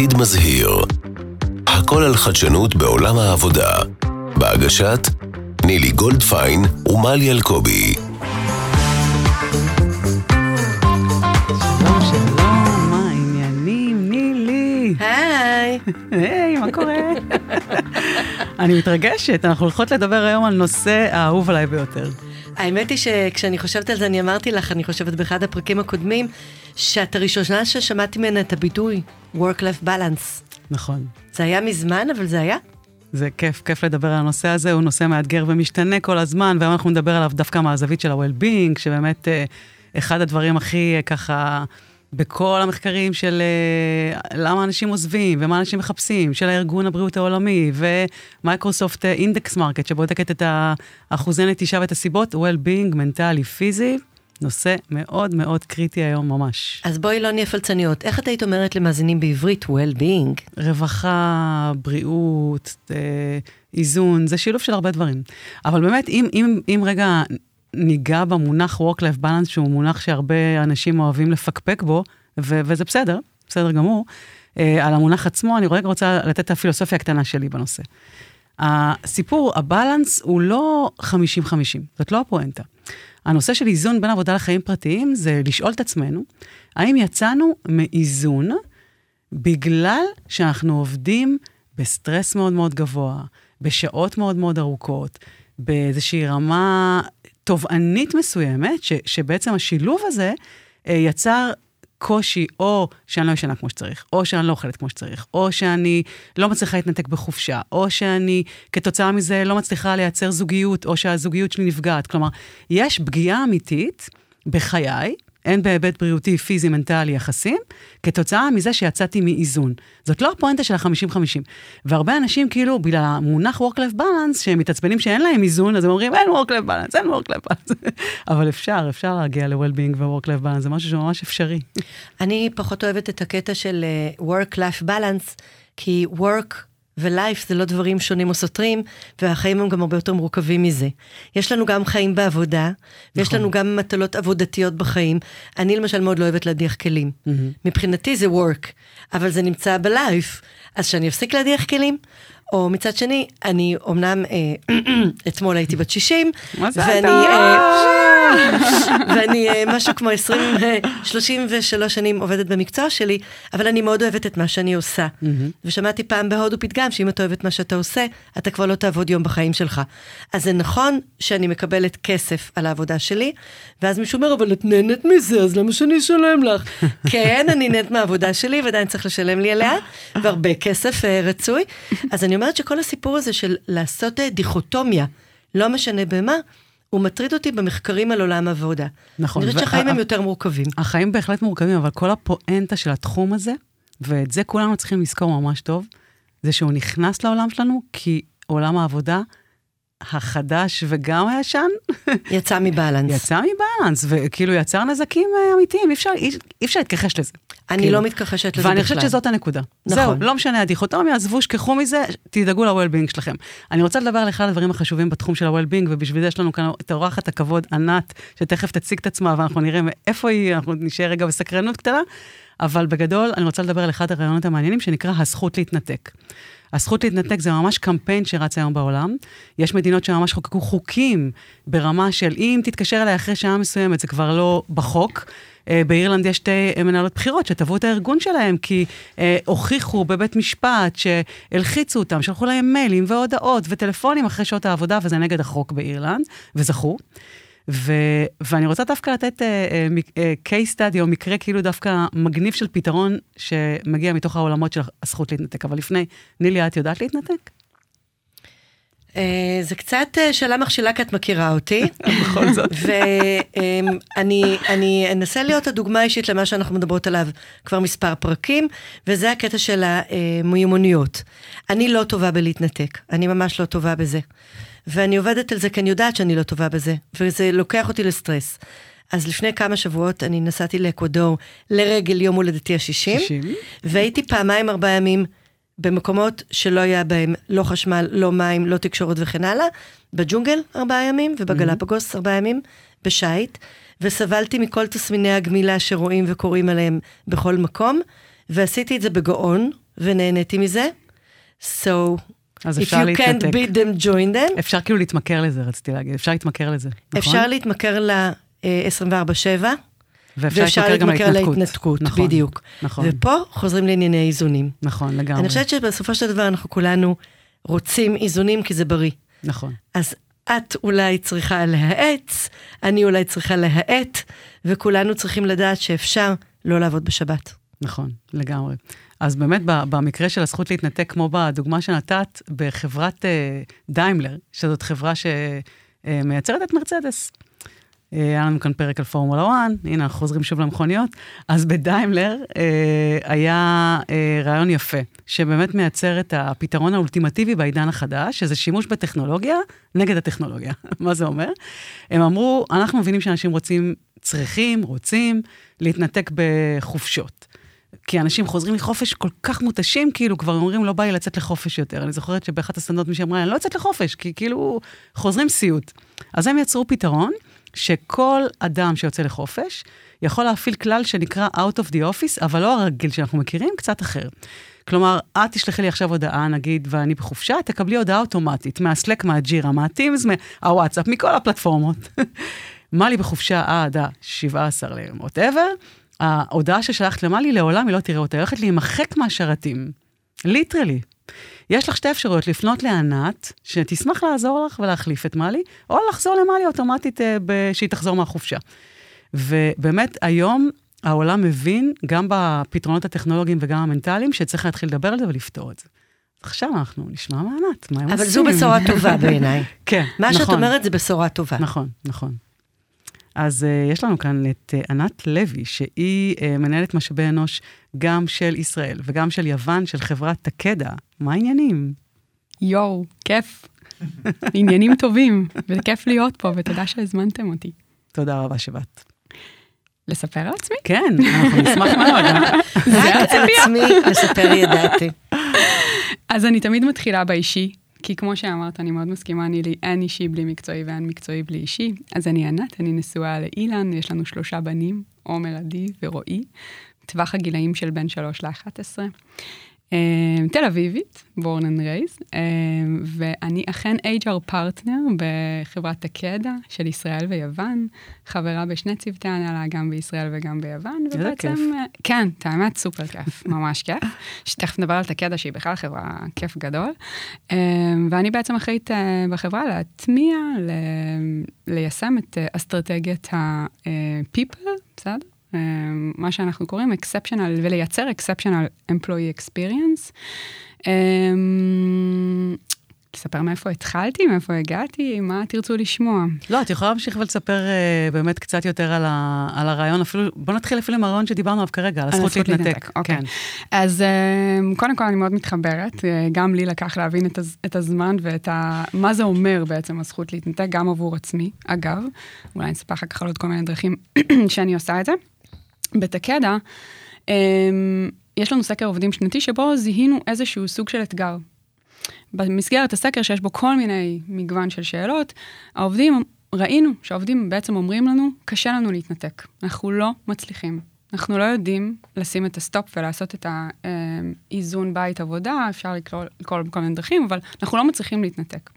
עתיד מזהיר. הכל על חדשנות בעולם העבודה. בהגשת נילי גולדפיין ומלי אלקובי. שלום, שלום, מה העניינים? נילי. היי. היי, מה קורה? אני מתרגשת, אנחנו הולכות לדבר היום על נושא האהוב עליי ביותר. האמת היא שכשאני חושבת על זה, אני אמרתי לך, אני חושבת באחד הפרקים הקודמים, שאת הראשונה ששמעתי ממנה את הביטוי Work-Life Balance. נכון. זה היה מזמן, אבל זה היה. זה כיף, כיף לדבר על הנושא הזה, הוא נושא מאתגר ומשתנה כל הזמן, והיום אנחנו נדבר עליו דווקא מהזווית של ה-well-being, שבאמת אה, אחד הדברים הכי אה, ככה, בכל המחקרים של אה, למה אנשים עוזבים ומה אנשים מחפשים, של הארגון הבריאות העולמי, ו Microsoft index market, שבודקת את האחוזי נטישה ואת הסיבות, well-being, מנטלי, פיזי, נושא מאוד מאוד קריטי היום ממש. אז בואי לא נהיה פלצניות. איך את היית אומרת למאזינים בעברית well-being? רווחה, בריאות, אה, איזון, זה שילוב של הרבה דברים. אבל באמת, אם, אם, אם רגע ניגע במונח Work-Life Balance, שהוא מונח שהרבה אנשים אוהבים לפקפק בו, ו- וזה בסדר, בסדר גמור, אה, על המונח עצמו, אני רגע רוצה לתת את הפילוסופיה הקטנה שלי בנושא. הסיפור, הבלנס הוא לא 50-50, זאת לא הפואנטה. הנושא של איזון בין עבודה לחיים פרטיים זה לשאול את עצמנו, האם יצאנו מאיזון בגלל שאנחנו עובדים בסטרס מאוד מאוד גבוה, בשעות מאוד מאוד ארוכות, באיזושהי רמה תובענית מסוימת, ש, שבעצם השילוב הזה אה, יצר קושי, או שאני לא ישנה כמו שצריך, או שאני לא אוכלת כמו שצריך, או שאני לא מצליחה להתנתק בחופשה, או שאני כתוצאה מזה לא מצליחה לייצר זוגיות, או שהזוגיות שלי נפגעת. כלומר, יש פגיעה אמיתית בחיי, הן בהיבט בריאותי, פיזי, מנטלי, יחסים, כתוצאה מזה שיצאתי מאיזון. זאת לא הפואנטה של ה-50-50. והרבה אנשים, כאילו, בגלל המונח Work-Life Balance, שהם מתעצבנים שאין להם איזון, אז הם אומרים, אין Work-Life Balance, אין Work-Life Balance. אבל אפשר, אפשר להגיע ל-Well-being ו-Work-Life Balance, זה משהו שממש אפשרי. אני פחות אוהבת את הקטע של uh, Work-Life Balance, כי Work ולייף זה לא דברים שונים או סותרים, והחיים הם גם הרבה יותר מורכבים מזה. יש לנו גם חיים בעבודה, נכון. ויש לנו גם מטלות עבודתיות בחיים. אני למשל מאוד לא אוהבת להדיח כלים. Mm-hmm. מבחינתי זה work, אבל זה נמצא בלייף, אז שאני אפסיק להדיח כלים, או מצד שני, אני אמנם, אה, אתמול הייתי בת 60, ואני... אה, ואני אה, משהו כמו 20, 33 שנים עובדת במקצוע שלי, אבל אני מאוד אוהבת את מה שאני עושה. ושמעתי פעם בהודו פתגם, שאם אתה אוהב את מה שאתה עושה, אתה כבר לא תעבוד יום בחיים שלך. אז זה נכון שאני מקבלת כסף על העבודה שלי, ואז מישהו אומר, אבל את נהנית מזה, אז למה שאני אשלם לך? כן, אני נהנית מהעבודה שלי, ועדיין צריך לשלם לי עליה, והרבה כסף רצוי. אז אני אומרת שכל הסיפור הזה של לעשות דיכוטומיה, לא משנה במה, הוא מטריד אותי במחקרים על עולם העבודה. נכון. אני חושבת שהחיים הם יותר מורכבים. החיים בהחלט מורכבים, אבל כל הפואנטה של התחום הזה, ואת זה כולנו צריכים לזכור ממש טוב, זה שהוא נכנס לעולם שלנו, כי עולם העבודה החדש וגם הישן. יצא מבלנס. יצא מבלנס, וכאילו יצר נזקים אה, אמיתיים, אי אפשר, אי, אי אפשר להתכחש לזה. אני כאילו. לא מתכחשת לזה בכלל. ואני חושבת שזאת הנקודה. נכון. זהו, לא משנה הדיכוטומיה, עזבו, שכחו מזה, תדאגו ל-well-being שלכם. אני רוצה לדבר על אחד הדברים החשובים בתחום של ה-well-being, ובשביל זה יש לנו כאן את אורחת הכבוד, ענת, שתכף תציג את עצמה, ואנחנו נראה מאיפה היא, אנחנו נשאר רגע בסקרנות קטנה, אבל בגדול, אני רוצה לדבר על אחד הרעיונות המעניינים, שנקרא הזכות להתנתק. הזכות להתנתק זה ממש קמפיין שרץ היום בעולם. יש מדינות שממש חוקקו חוקים ברמה של אם תתקשר אליי אחרי שעה מסוימת, זה כבר לא בחוק. אה, באירלנד יש שתי מנהלות בחירות שתבעו את הארגון שלהם, כי אה, הוכיחו בבית משפט שהלחיצו אותם, שלחו להם מיילים והודעות וטלפונים אחרי שעות העבודה, וזה נגד החוק באירלנד, וזכו. ו, ואני רוצה דווקא לתת uh, uh, case study או מקרה כאילו דווקא מגניב של פתרון שמגיע מתוך העולמות של הזכות להתנתק. אבל לפני, נילי, את יודעת להתנתק? Uh, זה קצת uh, שאלה מכשילה כי את מכירה אותי. בכל זאת. ואני אני אנסה להיות הדוגמה האישית למה שאנחנו מדברות עליו כבר מספר פרקים, וזה הקטע של המיומנויות. אני לא טובה בלהתנתק, אני ממש לא טובה בזה. ואני עובדת על זה כי אני יודעת שאני לא טובה בזה, וזה לוקח אותי לסטרס. אז לפני כמה שבועות אני נסעתי לאקוודור לרגל יום הולדתי ה-60, והייתי פעמיים ארבעה ימים במקומות שלא היה בהם לא חשמל, לא מים, לא תקשורת וכן הלאה, בג'ונגל ארבעה ימים ובגלפגוס ארבעה ימים, בשייט, וסבלתי מכל תסמיני הגמילה שרואים וקוראים עליהם בכל מקום, ועשיתי את זה בגאון, ונהניתי מזה. So, אז if אפשר you can't להתנתק. beat them, join them. אפשר כאילו להתמכר לזה, רציתי להגיד. אפשר להתמכר לזה, נכון? אפשר להתמכר ל-24/7, ואפשר ואפשר להתמכר. להתנתקות, נכון, בדיוק. נכון, ופה חוזרים לענייני איזונים. נכון, לגמרי. אני חושבת שבסופו של דבר אנחנו כולנו רוצים איזונים כי זה בריא. נכון. אז את אולי צריכה להאץ, אני אולי צריכה להאט, וכולנו צריכים לדעת שאפשר לא לעבוד בשבת. נכון, לגמרי. אז באמת, במקרה של הזכות להתנתק, כמו בדוגמה שנתת, בחברת אה, דיימלר, שזאת חברה שמייצרת את מרצדס. אה, היה לנו כאן פרק על פורמולה 1, הנה, אנחנו חוזרים שוב למכוניות. אז בדיימלר אה, היה אה, רעיון יפה, שבאמת מייצר את הפתרון האולטימטיבי בעידן החדש, שזה שימוש בטכנולוגיה נגד הטכנולוגיה. מה זה אומר? הם אמרו, אנחנו מבינים שאנשים רוצים, צריכים, רוצים, להתנתק בחופשות. כי אנשים חוזרים מחופש כל כך מותשים, כאילו כבר אומרים, לא בא לי לצאת לחופש יותר. אני זוכרת שבאחת הסדנות מישהי אמרה, אני לא יוצאת לחופש, כי כאילו חוזרים סיוט. אז הם יצרו פתרון שכל אדם שיוצא לחופש יכול להפעיל כלל שנקרא Out of the Office, אבל לא הרגיל שאנחנו מכירים, קצת אחר. כלומר, את תשלחי לי עכשיו הודעה, נגיד, ואני בחופשה, תקבלי הודעה אוטומטית מהסלק, מהג'ירה, מהטימס, מהוואטסאפ, מכל הפלטפורמות. מלי בחופשה עד ה-17 ל-whatever, ההודעה ששלחת למלי, לעולם היא לא תראה אותה, היא הולכת להימחק מהשרתים. ליטרלי. יש לך שתי אפשרויות, לפנות לענת, שתשמח לעזור לך ולהחליף את מלי, או לחזור למלי אוטומטית אה, שהיא תחזור מהחופשה. ובאמת, היום העולם מבין, גם בפתרונות הטכנולוגיים וגם המנטליים, שצריך להתחיל לדבר על זה ולפתור את זה. עכשיו אנחנו נשמע מענת, מה הם אבל עושים? זו בשורה טובה בעיניי. כן, מה נכון. שאת אומרת זה בשורה טובה. נכון, נכון. אז uh, יש לנו כאן את uh, ענת לוי, שהיא uh, מנהלת משאבי אנוש גם של ישראל וגם של יוון, של חברת תקדה. מה העניינים? יואו, כיף. עניינים טובים, וכיף להיות פה, ותודה שהזמנתם אותי. תודה רבה שבאת. לספר על עצמי? כן, אנחנו נשמח מאוד. רק על עצמי לספר ידעתי. אז אני תמיד מתחילה באישי, כי כמו שאמרת, אני מאוד מסכימה, אני לי אין אישי בלי מקצועי ואין מקצועי בלי אישי. אז אני ענת, אני נשואה לאילן, יש לנו שלושה בנים, עומר, עדי ורועי, טווח הגילאים של בין 3 ל-11. תל אביבית, born and raised, um, ואני אכן HR פרטנר בחברת תקדה של ישראל ויוון, חברה בשני צוותי הנהלה, גם בישראל וגם ביוון. איזה ובעצם, כיף. אה, כן, את האמת, סופר כיף, ממש כיף. שתכף נדבר על תקדה, שהיא בכלל חברה כיף גדול. Um, ואני בעצם אחראית uh, בחברה להטמיע, ל- ליישם את uh, אסטרטגיית ה-people, בסדר? Um, מה שאנחנו קוראים exceptional, ולייצר exceptional employee experience. Um, תספר מאיפה התחלתי, מאיפה הגעתי, מה תרצו לשמוע. לא, את יכולה להמשיך ולספר uh, באמת קצת יותר על, ה, על הרעיון, אפילו, בוא נתחיל אפילו עם הרעיון שדיברנו עליו כרגע, על הזכות להתנתק. אוקיי. כן. אז um, קודם כל אני מאוד מתחברת, uh, גם לי לקח להבין את, הז, את הזמן ואת ה... מה זה אומר בעצם הזכות להתנתק, גם עבור עצמי. אגב, אולי אני אספר אחר כך על עוד כל מיני דרכים שאני עושה את זה. בתקדה, um, יש לנו סקר עובדים שנתי שבו זיהינו איזשהו סוג של אתגר. במסגרת הסקר שיש בו כל מיני מגוון של שאלות, העובדים, ראינו שהעובדים בעצם אומרים לנו, קשה לנו להתנתק, אנחנו לא מצליחים. אנחנו לא יודעים לשים את ה stop ולעשות את האיזון בית עבודה, אפשר לקרוא לקרוא בכל מיני דרכים, אבל אנחנו לא מצליחים להתנתק.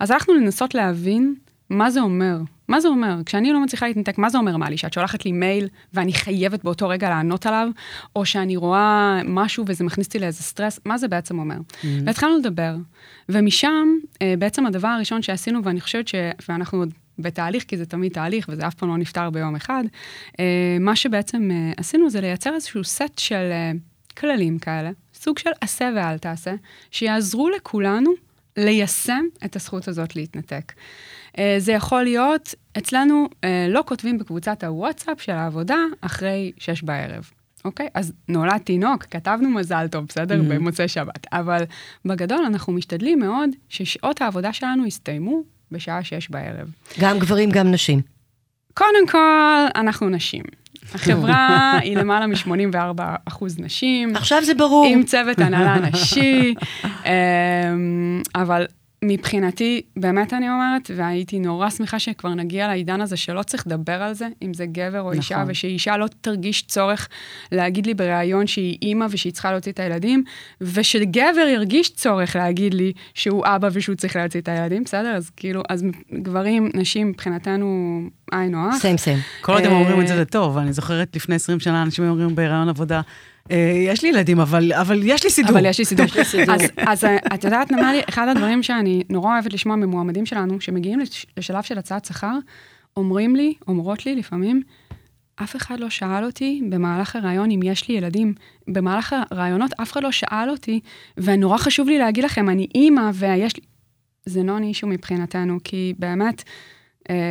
אז הלכנו לנסות להבין מה זה אומר. מה זה אומר? כשאני לא מצליחה להתנתק, מה זה אומר, מלי? שאת שולחת לי מייל ואני חייבת באותו רגע לענות עליו, או שאני רואה משהו וזה מכניס אותי לאיזה סטרס, מה זה בעצם אומר? Mm-hmm. והתחלנו לדבר, ומשם אה, בעצם הדבר הראשון שעשינו, ואני חושבת ש... ואנחנו עוד בתהליך, כי זה תמיד תהליך וזה אף פעם לא נפתר ביום אחד, אה, מה שבעצם אה, עשינו זה לייצר איזשהו סט של כללים כאלה, סוג של עשה ואל תעשה, שיעזרו לכולנו ליישם את הזכות הזאת להתנתק. אה, זה יכול להיות, אצלנו אה, לא כותבים בקבוצת הוואטסאפ של העבודה אחרי שש בערב. אוקיי? אז נולד תינוק, כתבנו מזל טוב, בסדר? Mm-hmm. במוצאי שבת. אבל בגדול אנחנו משתדלים מאוד ששעות העבודה שלנו יסתיימו בשעה שש בערב. גם גברים, גם נשים. קודם כל, אנחנו נשים. החברה היא למעלה מ-84 אחוז נשים. עכשיו זה ברור. עם צוות הנהלה נשי, אמ, אבל מבחינתי, באמת אני אומרת, והייתי נורא שמחה שכבר נגיע לעידן הזה שלא צריך לדבר על זה, אם זה גבר או אישה, נכון. ושאישה לא תרגיש צורך להגיד לי בריאיון שהיא אימא ושהיא צריכה להוציא את הילדים, ושגבר ירגיש צורך להגיד לי שהוא אבא ושהוא צריך להוציא את הילדים, בסדר? אז כאילו, אז גברים, נשים, מבחינתנו, היינו הך. סיים סיים. כל עוד הם אה, אומרים את זה, זה טוב. אני זוכרת לפני 20 שנה, אנשים אומרים בהיריון עבודה, "אה, יש לי ילדים, אבל אבל יש לי סידור. אבל יש לי סידור. אז, אז אה, את יודעת, נמלי, אחד הדברים שאני נורא אוהבת לשמוע ממועמדים שלנו, שמגיעים לש- לשלב של הצעת שכר, אומרים לי, אומרות לי לפעמים, אף אחד לא שאל אותי במהלך הראיון אם יש לי ילדים. במהלך הראיונות אף אחד לא שאל אותי, ונורא חשוב לי להגיד לכם, אני אימא ויש לי... זה נון אישו מבחינתנו, כי באמת, אה,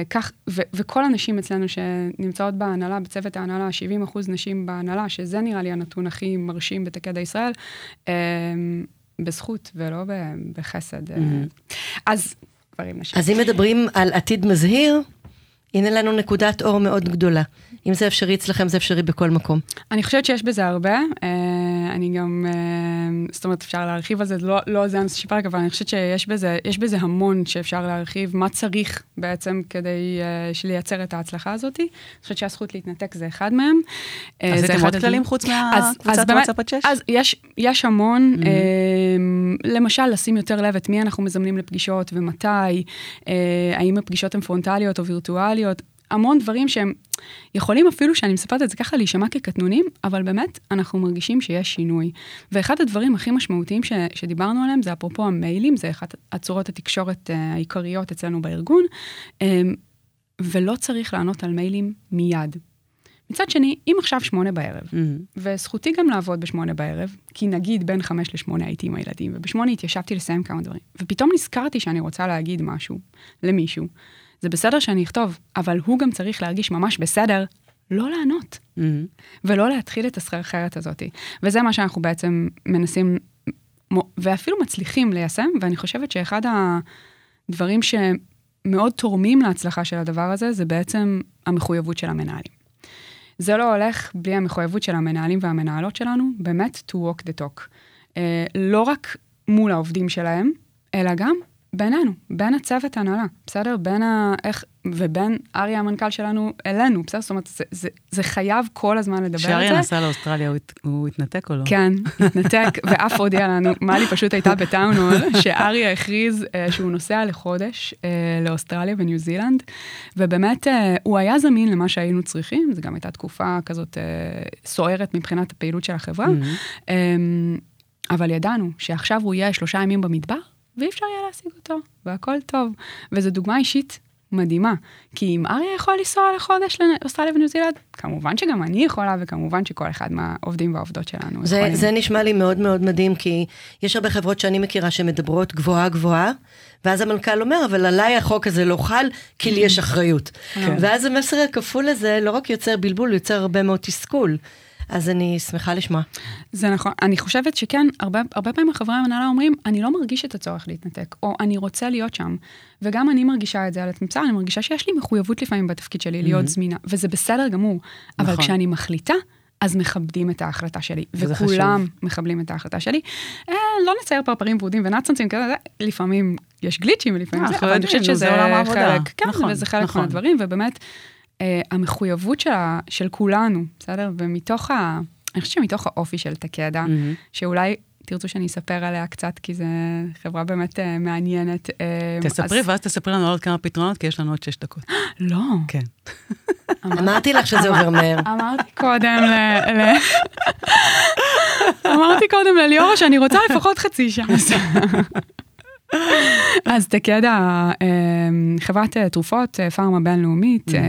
כך, ו- וכל הנשים אצלנו שנמצאות בהנהלה, בצוות ההנהלה, 70 אחוז נשים בהנהלה, שזה נראה לי הנתון הכי מרשים בתקדע ישראל, אה, בזכות ולא בחסד. אה. אז גברים נשים. אז אם מדברים על עתיד מזהיר, הנה לנו נקודת אור מאוד גדולה. אם זה אפשרי אצלכם, זה אפשרי בכל מקום. אני חושבת שיש בזה הרבה, אה, אני גם, אה, זאת אומרת, אפשר להרחיב על זה, לא, לא זה הנושא של פרק, אבל אני חושבת שיש בזה, יש בזה המון שאפשר להרחיב, מה צריך בעצם כדי אה, לייצר את ההצלחה הזאת. אני חושבת שהזכות להתנתק זה אחד מהם. אה, זה עוד כללים חוץ אז- מהקבוצת אז באמת- וואטסאפ עד שש? אז יש, יש המון, mm-hmm. אה, למשל, לשים יותר לב את מי אנחנו מזמנים לפגישות ומתי, אה, האם הפגישות הן פרונטליות או וירטואליות, המון דברים שהם יכולים אפילו, שאני מספרת את זה ככה, להישמע כקטנונים, אבל באמת, אנחנו מרגישים שיש שינוי. ואחד הדברים הכי משמעותיים ש, שדיברנו עליהם, זה אפרופו המיילים, זה אחת הצורות התקשורת אה, העיקריות אצלנו בארגון, אה, ולא צריך לענות על מיילים מיד. מצד שני, אם עכשיו שמונה בערב, מהמם. וזכותי גם לעבוד בשמונה בערב, כי נגיד בין חמש לשמונה הייתי עם הילדים, ובשמונה התיישבתי לסיים כמה דברים, ופתאום נזכרתי שאני רוצה להגיד משהו למישהו. זה בסדר שאני אכתוב, אבל הוא גם צריך להרגיש ממש בסדר לא לענות, מהמם. ולא להתחיל את הסחרחרת הזאת. וזה מה שאנחנו בעצם מנסים, ואפילו מצליחים ליישם, ואני חושבת שאחד הדברים שמאוד תורמים להצלחה של הדבר הזה, זה בעצם המחויבות של המנהלים. זה לא הולך בלי המחויבות של המנהלים והמנהלות שלנו, באמת to walk the talk. אה, לא רק מול העובדים שלהם, אלא גם בינינו, בין הצוות ההנהלה, בסדר? בין ה... איך... ובין אריה המנכ"ל שלנו אלינו, בסדר? זאת אומרת, זה, זה, זה חייב כל הזמן לדבר על זה. כשאריה נסע לאוסטרליה, הוא הת- הוא התנתק או לא? כן, התנתק, ואף הודיע לנו, מאלי פשוט הייתה בטאונול, שאריה הכריז אה, שהוא נוסע לחודש אה, לאוסטרליה וניו זילנד, ובאמת אה, הוא היה זמין למה שהיינו צריכים, זו גם הייתה תקופה כזאת אה, סוערת מבחינת הפעילות של החברה, מהמם. אה, אבל ידענו שעכשיו הוא יהיה שלושה ימים במדבר, ואי אפשר יהיה להשיג אותו, והכל טוב. וזו דוגמה אישית מדהימה, כי אם אריה יכול לנסוע לחודש לאוסטרליה וניו זילנד, כמובן שגם אני יכולה, וכמובן שכל אחד מהעובדים והעובדות שלנו זה, יכולים. זה נשמע לי מאוד מאוד מדהים, כי יש הרבה חברות שאני מכירה שמדברות גבוהה גבוהה, ואז המנכ"ל אומר, אבל עליי החוק הזה לא חל, כי לי יש אחריות. כן. ואז המסר הכפול הזה לא רק יוצר בלבול, יוצר הרבה מאוד תסכול. אז אני שמחה לשמוע. זה נכון, אני חושבת שכן, הרבה, הרבה פעמים חברי המנהלה אומרים, אני לא מרגיש את הצורך להתנתק, או אני רוצה להיות שם. וגם אני מרגישה את זה על עצמי, בסדר, אני מרגישה שיש לי מחויבות לפעמים בתפקיד שלי להיות זמינה, וזה בסדר גמור. אבל נכון. כשאני מחליטה, אז מכבדים את ההחלטה שלי, וכולם מכבדים את ההחלטה שלי. אה, לא נצייר פרפרים ורודים ונאצנצים כזה, זה, לפעמים יש גליצ'ים ולפעמים אה, זה, אבל אני חושבת זה שזה עולם העבודה. חלק, כן, נכון, וזה חלק נכון. מהדברים, ובאמת, אה, המחויבות של, ה- של כולנו, בסדר? ומתוך ה... אני חושבת שמתוך האופי של תקדה, מהמם. שאולי תרצו שאני אספר עליה קצת, כי זו חברה באמת אה, מעניינת. אה, תספרי, אז- ואז תספרי לנו עוד כמה פתרונות, כי יש לנו עוד שש דקות. לא, כן. אמרתי לך שזה עובר מהר. אמרתי קודם ל... ל- אמרתי קודם לליאורה שאני רוצה לפחות חצי שעה. אז תקדה, אה, חברת אה, תרופות, אה, פארמה בינלאומית, אה,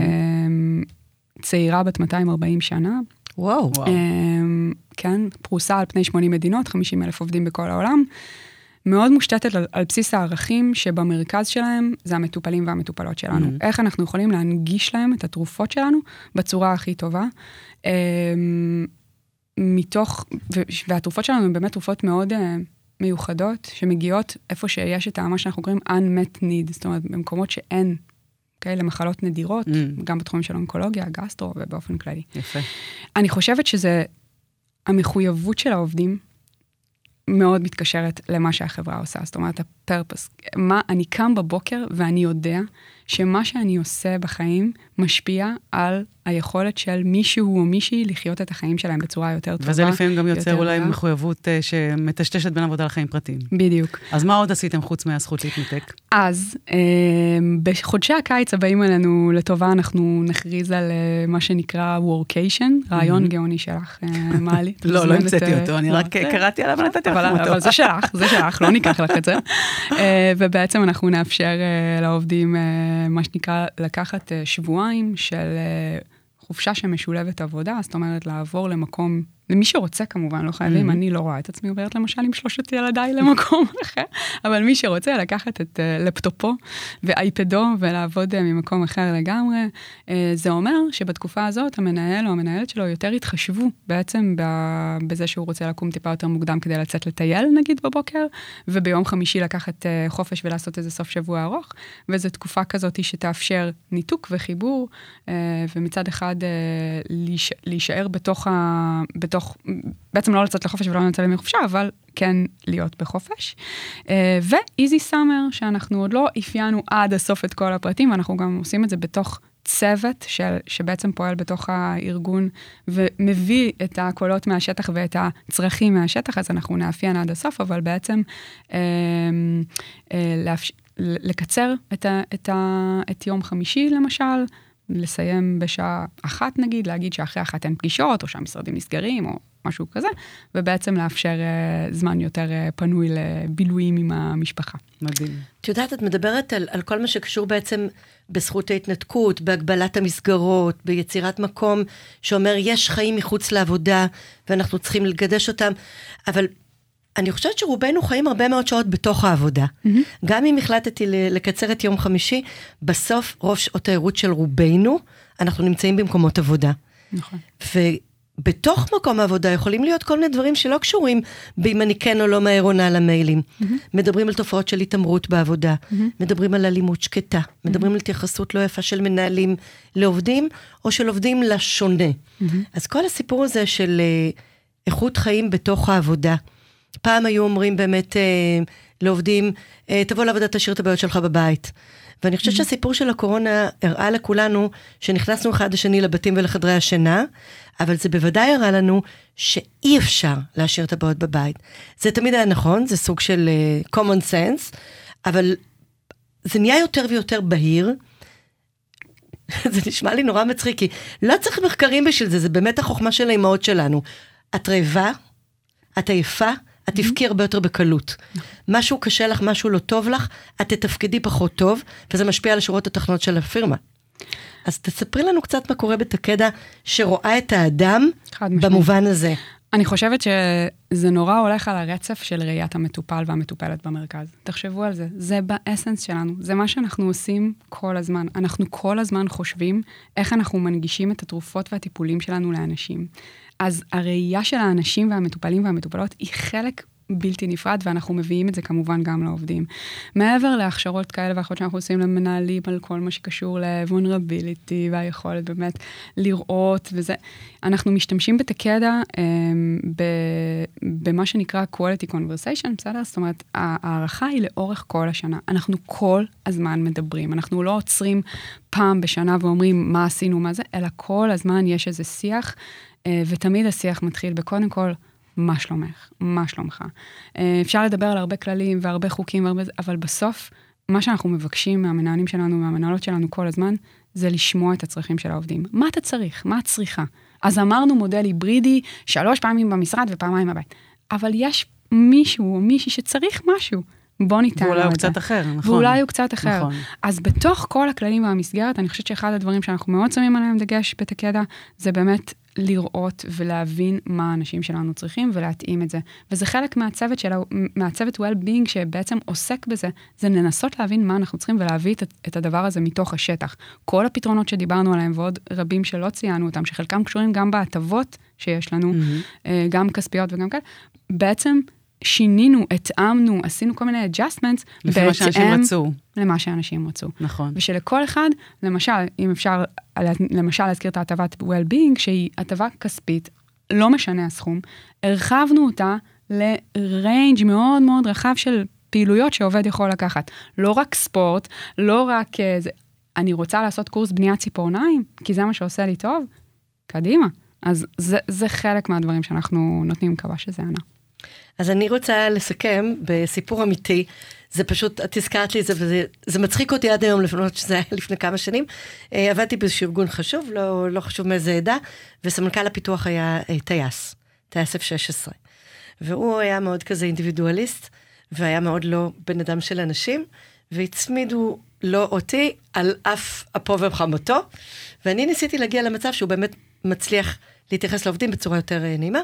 צעירה בת 240 שנה, וואו. וואו. אמ, כן, פרוסה על פני 80 מדינות, 50 אלף עובדים בכל העולם. מאוד מושתתת על, על בסיס הערכים שבמרכז שלהם זה המטופלים והמטופלות שלנו. Mhm. איך אנחנו יכולים להנגיש להם את התרופות שלנו בצורה הכי טובה. אמ, מתוך, והתרופות שלנו הן באמת תרופות מאוד uh, מיוחדות, שמגיעות איפה שיש את מה שאנחנו קוראים unmet need, זאת אומרת, במקומות שאין כאלה מחלות נדירות, Mm. גם בתחומים של אונקולוגיה, גסטרו ובאופן כללי. יפה. אני חושבת שזה, המחויבות של העובדים מאוד מתקשרת למה שהחברה עושה. זאת אומרת, פרפס. מה, אני קם בבוקר ואני יודע שמה שאני עושה בחיים משפיע על היכולת של מישהו או מישהי לחיות את החיים שלהם בצורה יותר טובה. וזה לפעמים גם יוצר אולי בריאה. מחויבות uh, שמטשטשת בין עבודה לחיים פרטיים. בדיוק. אז מה עוד עשיתם חוץ מהזכות להתנתק? אז אה, בחודשי הקיץ הבאים עלינו לטובה, אנחנו נכריז על אה, מה שנקרא וורקיישן, רעיון גאוני שלך, אה, מעלי. לא, לא המצאתי אותו, אני לא, רק קראתי עליו ונתתי לכם אותו. אבל זה שלך, זה שלך, לא ניקח לך את זה. אה, ובעצם אנחנו נאפשר אה, לעובדים, אה, מה שנקרא, לקחת שבועיים של חופשה שמשולבת עבודה, זאת אומרת, לעבור למקום, למי שרוצה כמובן, לא חייבים, Mhm. אני לא רואה את עצמי עוברת למשל עם שלושת ילדיי למקום אחר, אבל מי שרוצה לקחת את אה, לפטופו ואייפדו ולעבוד אה, ממקום אחר לגמרי, אה, זה אומר שבתקופה הזאת המנהל או המנהלת שלו יותר יתחשבו בעצם ב- בזה שהוא רוצה לקום טיפה יותר מוקדם כדי לצאת לטייל נגיד בבוקר, וביום חמישי לקחת אה, חופש ולעשות איזה סוף שבוע ארוך, וזו תקופה כזאת שתאפשר ניתוק וחיבור, אה, ומצד אחד להיש- להישאר בתוך ה... בתוך, בעצם לא לצאת לחופש ולא לנצל ימי חופשה, אבל כן להיות בחופש. אה, ואיזי סאמר, שאנחנו עוד לא אפיינו עד הסוף את כל הפרטים, ואנחנו גם עושים את זה בתוך צוות של, שבעצם פועל בתוך הארגון ומביא את הקולות מהשטח ואת הצרכים מהשטח, אז אנחנו נאפיין עד הסוף, אבל בעצם אה, אה, לאפש... לקצר את, ה, את, ה, את יום חמישי למשל, לסיים בשעה אחת נגיד, להגיד שאחרי אחת אין פגישות, או שהמשרדים נסגרים, או משהו כזה, ובעצם לאפשר אה, זמן יותר אה, פנוי לבילויים עם המשפחה. מדהים. את יודעת, את מדברת על, על כל מה שקשור בעצם בזכות ההתנתקות, בהגבלת המסגרות, ביצירת מקום שאומר יש חיים מחוץ לעבודה ואנחנו צריכים לגדש אותם, אבל אני חושבת שרובנו חיים הרבה מאוד שעות בתוך העבודה. Mm-hmm. גם אם החלטתי לקצר את יום חמישי, בסוף רוב שעות הערות של רובנו, אנחנו נמצאים במקומות עבודה. נכון. ובתוך מקום העבודה יכולים להיות כל מיני דברים שלא קשורים באם אני כן או לא מהר עונה למיילים. Mm-hmm. מדברים על תופעות של התעמרות בעבודה, mm-hmm. מדברים על אלימות שקטה, mm-hmm. מדברים על התייחסות לא יפה של מנהלים לעובדים, או של עובדים לשונה. Mm-hmm. אז כל הסיפור הזה של uh, איכות חיים בתוך העבודה, פעם היו אומרים באמת אה, לעובדים, אה, תבוא לעבודה, תשאיר את הבעיות שלך בבית. ואני חושבת שהסיפור של הקורונה הראה לכולנו שנכנסנו אחד לשני לבתים ולחדרי השינה, אבל זה בוודאי הראה לנו שאי אפשר להשאיר את הבעיות בבית. זה תמיד היה נכון, זה סוג של uh, common sense, אבל זה נהיה יותר ויותר בהיר. זה נשמע לי נורא מצחיק, כי לא צריך מחקרים בשביל זה, זה באמת החוכמה של האימהות שלנו. את רעבה, את עייפה, את תבכי הרבה יותר בקלות. משהו קשה לך, משהו לא טוב לך, את תתפקדי פחות טוב, וזה משפיע על השורות התחתונות של הפירמה. אז תספרי לנו קצת מה קורה בתקדה שרואה את האדם. במובן הזה. אני חושבת שזה נורא הולך על הרצף של ראיית המטופל והמטופלת במרכז. תחשבו על זה, זה באסנס שלנו, זה מה שאנחנו עושים כל הזמן. אנחנו כל הזמן חושבים איך אנחנו מנגישים את התרופות והטיפולים שלנו לאנשים. אז הראייה של האנשים והמטופלים והמטופלות היא חלק בלתי נפרד, ואנחנו מביאים את זה כמובן גם לעובדים. מעבר להכשרות כאלה ואחרות שאנחנו עושים למנהלים על כל מה שקשור ל-vulnerability והיכולת באמת לראות וזה, אנחנו משתמשים בתקדה um, במה שנקרא quality conversation, בסדר? זאת אומרת, ההערכה היא לאורך כל השנה. אנחנו כל הזמן מדברים, אנחנו לא עוצרים פעם בשנה ואומרים מה עשינו, מה זה, אלא כל הזמן יש איזה שיח, ותמיד השיח מתחיל בקודם כל, מה שלומך? מה שלומך? אה, אפשר לדבר על הרבה כללים והרבה חוקים, והרבה, אבל בסוף, מה שאנחנו מבקשים מהמנהלים שלנו, מהמנהלות שלנו כל הזמן, זה לשמוע את הצרכים של העובדים. מה אתה צריך? מה את צריכה? אז אמרנו מודל היברידי, שלוש פעמים במשרד ופעמיים בבית. אבל יש מישהו או מישהי שצריך משהו. בוא ניתן לו את זה. ואולי הוא קצת אחר, נכון. ואולי הוא קצת אחר. נכון. אז בתוך כל הכללים והמסגרת, אני חושבת שאחד הדברים שאנחנו מאוד שמים עליהם דגש בתקדה, זה באמת לראות ולהבין מה האנשים שלנו צריכים ולהתאים את זה. וזה חלק מהצוות של, מהצוות well-being שבעצם עוסק בזה, זה לנסות להבין מה אנחנו צריכים ולהביא את, את הדבר הזה מתוך השטח. כל הפתרונות שדיברנו עליהם ועוד רבים שלא ציינו אותם, שחלקם קשורים גם בהטבות שיש לנו, mm-hmm. גם כספיות וגם כאלה, בעצם שינינו, התאמנו, עשינו כל מיני adjustments, לפי מה שאנשים רצו. למה שאנשים רצו. נכון. ושלכל אחד, למשל, אם אפשר, למשל להזכיר את ההטבת well-being, שהיא הטבה כספית, לא משנה הסכום, הרחבנו אותה לריינג' מאוד מאוד רחב של פעילויות שעובד יכול לקחת. לא רק ספורט, לא רק uh, זה. אני רוצה לעשות קורס בניית ציפורניים, כי זה מה שעושה לי טוב, קדימה. אז זה, זה חלק מהדברים שאנחנו נותנים, מקווה שזה ענה. אז אני רוצה לסכם בסיפור אמיתי. זה פשוט, את הזכרת לי את זה, וזה מצחיק אותי עד היום, לפנות שזה היה לפני כמה שנים. אה, עבדתי באיזשהו ארגון חשוב, לא, לא חשוב מאיזה עדה, וסמנכ"ל הפיתוח היה אה, טייס, טייס F-16. והוא היה מאוד כזה אינדיבידואליסט, והיה מאוד לא בן אדם של אנשים, והצמידו לא אותי על אף אפו וחמותו, ואני ניסיתי להגיע למצב שהוא באמת מצליח להתייחס לעובדים בצורה יותר אה, נעימה,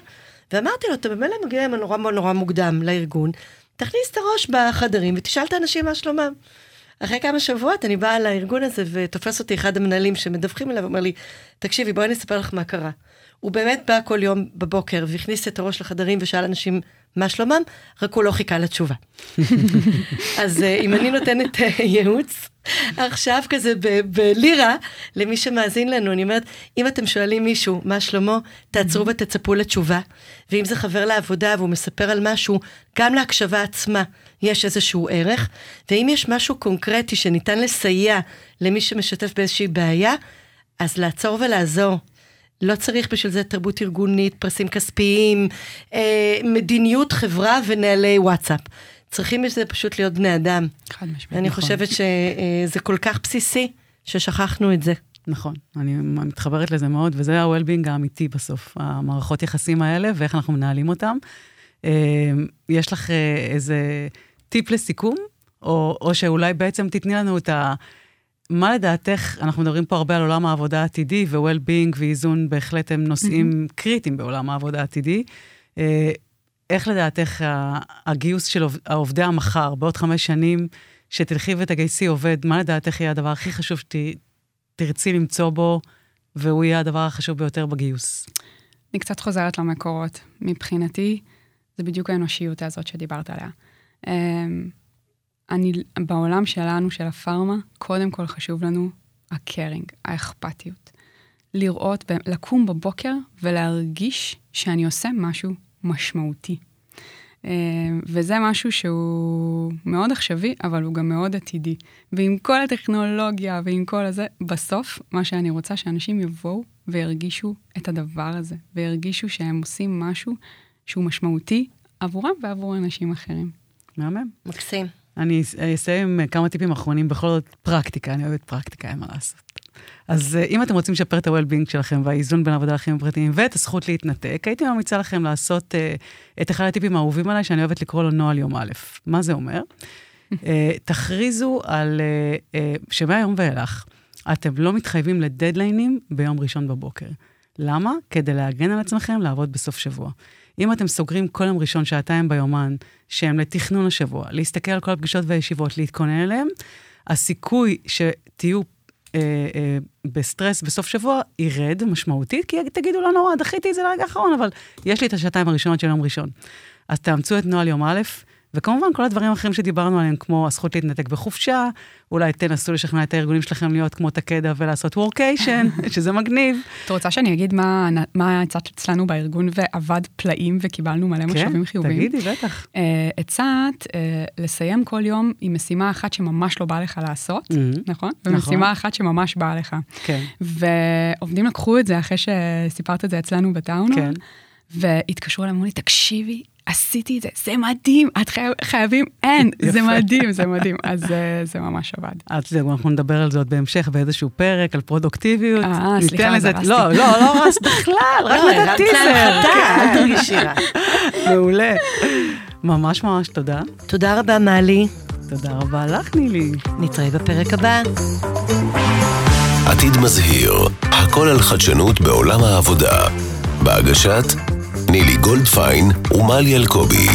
ואמרתי לו, אתה במילא מגיע נורא נורא מוקדם לארגון, תכניס את הראש בחדרים ותשאל את האנשים מה שלומם. אחרי כמה שבועות אני באה לארגון הזה ותופס אותי אחד המנהלים שמדווחים אליו, אומר לי, תקשיבי, בואי אני אספר לך מה קרה. הוא באמת בא כל יום בבוקר והכניס את הראש לחדרים ושאל אנשים מה שלומם, רק הוא לא חיכה לתשובה. אז אה, אם אני נותנת אה, ייעוץ, עכשיו כזה בלירה, למי שמאזין לנו, אני אומרת, אם אתם שואלים מישהו מה שלמה, תעצרו ותצפו לתשובה. ואם זה חבר לעבודה והוא מספר על משהו, גם להקשבה עצמה יש איזשהו ערך. ואם יש משהו קונקרטי שניתן לסייע למי שמשתף באיזושהי בעיה, אז לעצור ולעזור. לא צריך בשביל זה תרבות ארגונית, פרסים כספיים, אה, מדיניות חברה ונהלי וואטסאפ. צריכים בשביל זה פשוט להיות בני אדם. חד משמעית, אני נכון. חושבת שזה כל כך בסיסי, ששכחנו את זה. נכון, אני מתחברת לזה מאוד, וזה ה-well-being האמיתי בסוף, המערכות יחסים האלה ואיך אנחנו מנהלים אותם. אה, יש לך אה, איזה טיפ לסיכום, או, או שאולי בעצם תתני לנו את ה... מה לדעתך, אנחנו מדברים פה הרבה על עולם העבודה העתידי, ו-well-being ואיזון בהחלט הם נושאים mm-hmm. קריטיים בעולם העבודה העתידי. אה, איך לדעתך הגיוס של עובדי המחר, בעוד חמש שנים, שתלכי ותגייסי עובד, מה לדעתך יהיה הדבר הכי חשוב שתרצי למצוא בו, והוא יהיה הדבר החשוב ביותר בגיוס? אני קצת חוזרת למקורות. מבחינתי, זה בדיוק האנושיות הזאת שדיברת עליה. אני, בעולם שלנו, של הפארמה, קודם כל חשוב לנו הקרינג, האכפתיות. לראות, לקום בבוקר ולהרגיש שאני עושה משהו משמעותי. אה, וזה משהו שהוא מאוד עכשווי, אבל הוא גם מאוד עתידי. ועם כל הטכנולוגיה ועם כל הזה, בסוף, מה שאני רוצה, שאנשים יבואו וירגישו את הדבר הזה, וירגישו שהם עושים משהו שהוא משמעותי עבורם ועבור אנשים אחרים. מהמם. מקסים. אני אסיים עם כמה טיפים אחרונים, בכל זאת פרקטיקה, אני אוהבת פרקטיקה, אין מה לעשות. אז אה, אם אתם רוצים לשפר את ה-well-being שלכם והאיזון בין עבודה לחיים הפרטיים ואת הזכות להתנתק, הייתי ממליצה לכם לעשות uh, את אחד הטיפים האהובים עליי, שאני אוהבת לקרוא לו נוהל יום א'. מה זה אומר? uh, תכריזו על uh, uh, שמהיום ואילך, אתם לא מתחייבים לדדליינים ביום ראשון בבוקר. למה? כדי להגן על עצמכם לעבוד בסוף שבוע. אם אתם סוגרים כל יום ראשון שעתיים ביומן, שהם לתכנון השבוע, להסתכל על כל הפגישות והישיבות, להתכונן אליהם, הסיכוי שתהיו אה, אה, בסטרס בסוף שבוע ירד משמעותית, כי תגידו לא נורא, דחיתי את זה לרגע האחרון, אבל יש לי את השעתיים הראשונות של יום ראשון. אז תאמצו את נוהל יום א', וכמובן כל הדברים האחרים שדיברנו עליהם, כמו הזכות להתנתק בחופשה, אולי תנסו לשכנע את הארגונים שלכם להיות כמו תקדה ולעשות וורקיישן, שזה מגניב. את רוצה שאני אגיד מה, הצעת אצלנו בארגון ועבד פלאים וקיבלנו מלא כן, משאבים חיוביים? כן, תגידי, בטח. הצעת uh, לסיים כל יום עם משימה אחת שממש לא בא לך לעשות, mm-hmm. נכון? נכון. ומשימה אחת שממש באה לך. כן. ועובדים לקחו את זה אחרי שסיפרת את זה אצלנו בטאונר. כן. והתקשרו אליי, אמרו לי, תקשיבי, עשיתי את זה, זה מדהים, את חייב, חייבים, אין, זה מדהים, זה מדהים. אז זה, זה ממש עבד. אז זהו, אנחנו נדבר על זה עוד בהמשך באיזשהו פרק, על פרודוקטיביות. אה, סליחה, אז הרסתי. לא, לא, לא הרסת בכלל, רק לא, נתת טיזר. אל תרגישי רע. מעולה. ממש ממש תודה. תודה רבה, מלי. תודה רבה לך, נילי. נתראה בפרק הבא. עתיד מזהיר, הכל על חדשנות בעולם העבודה. בהגשת נילי גולדפיין ומלי אלקובי.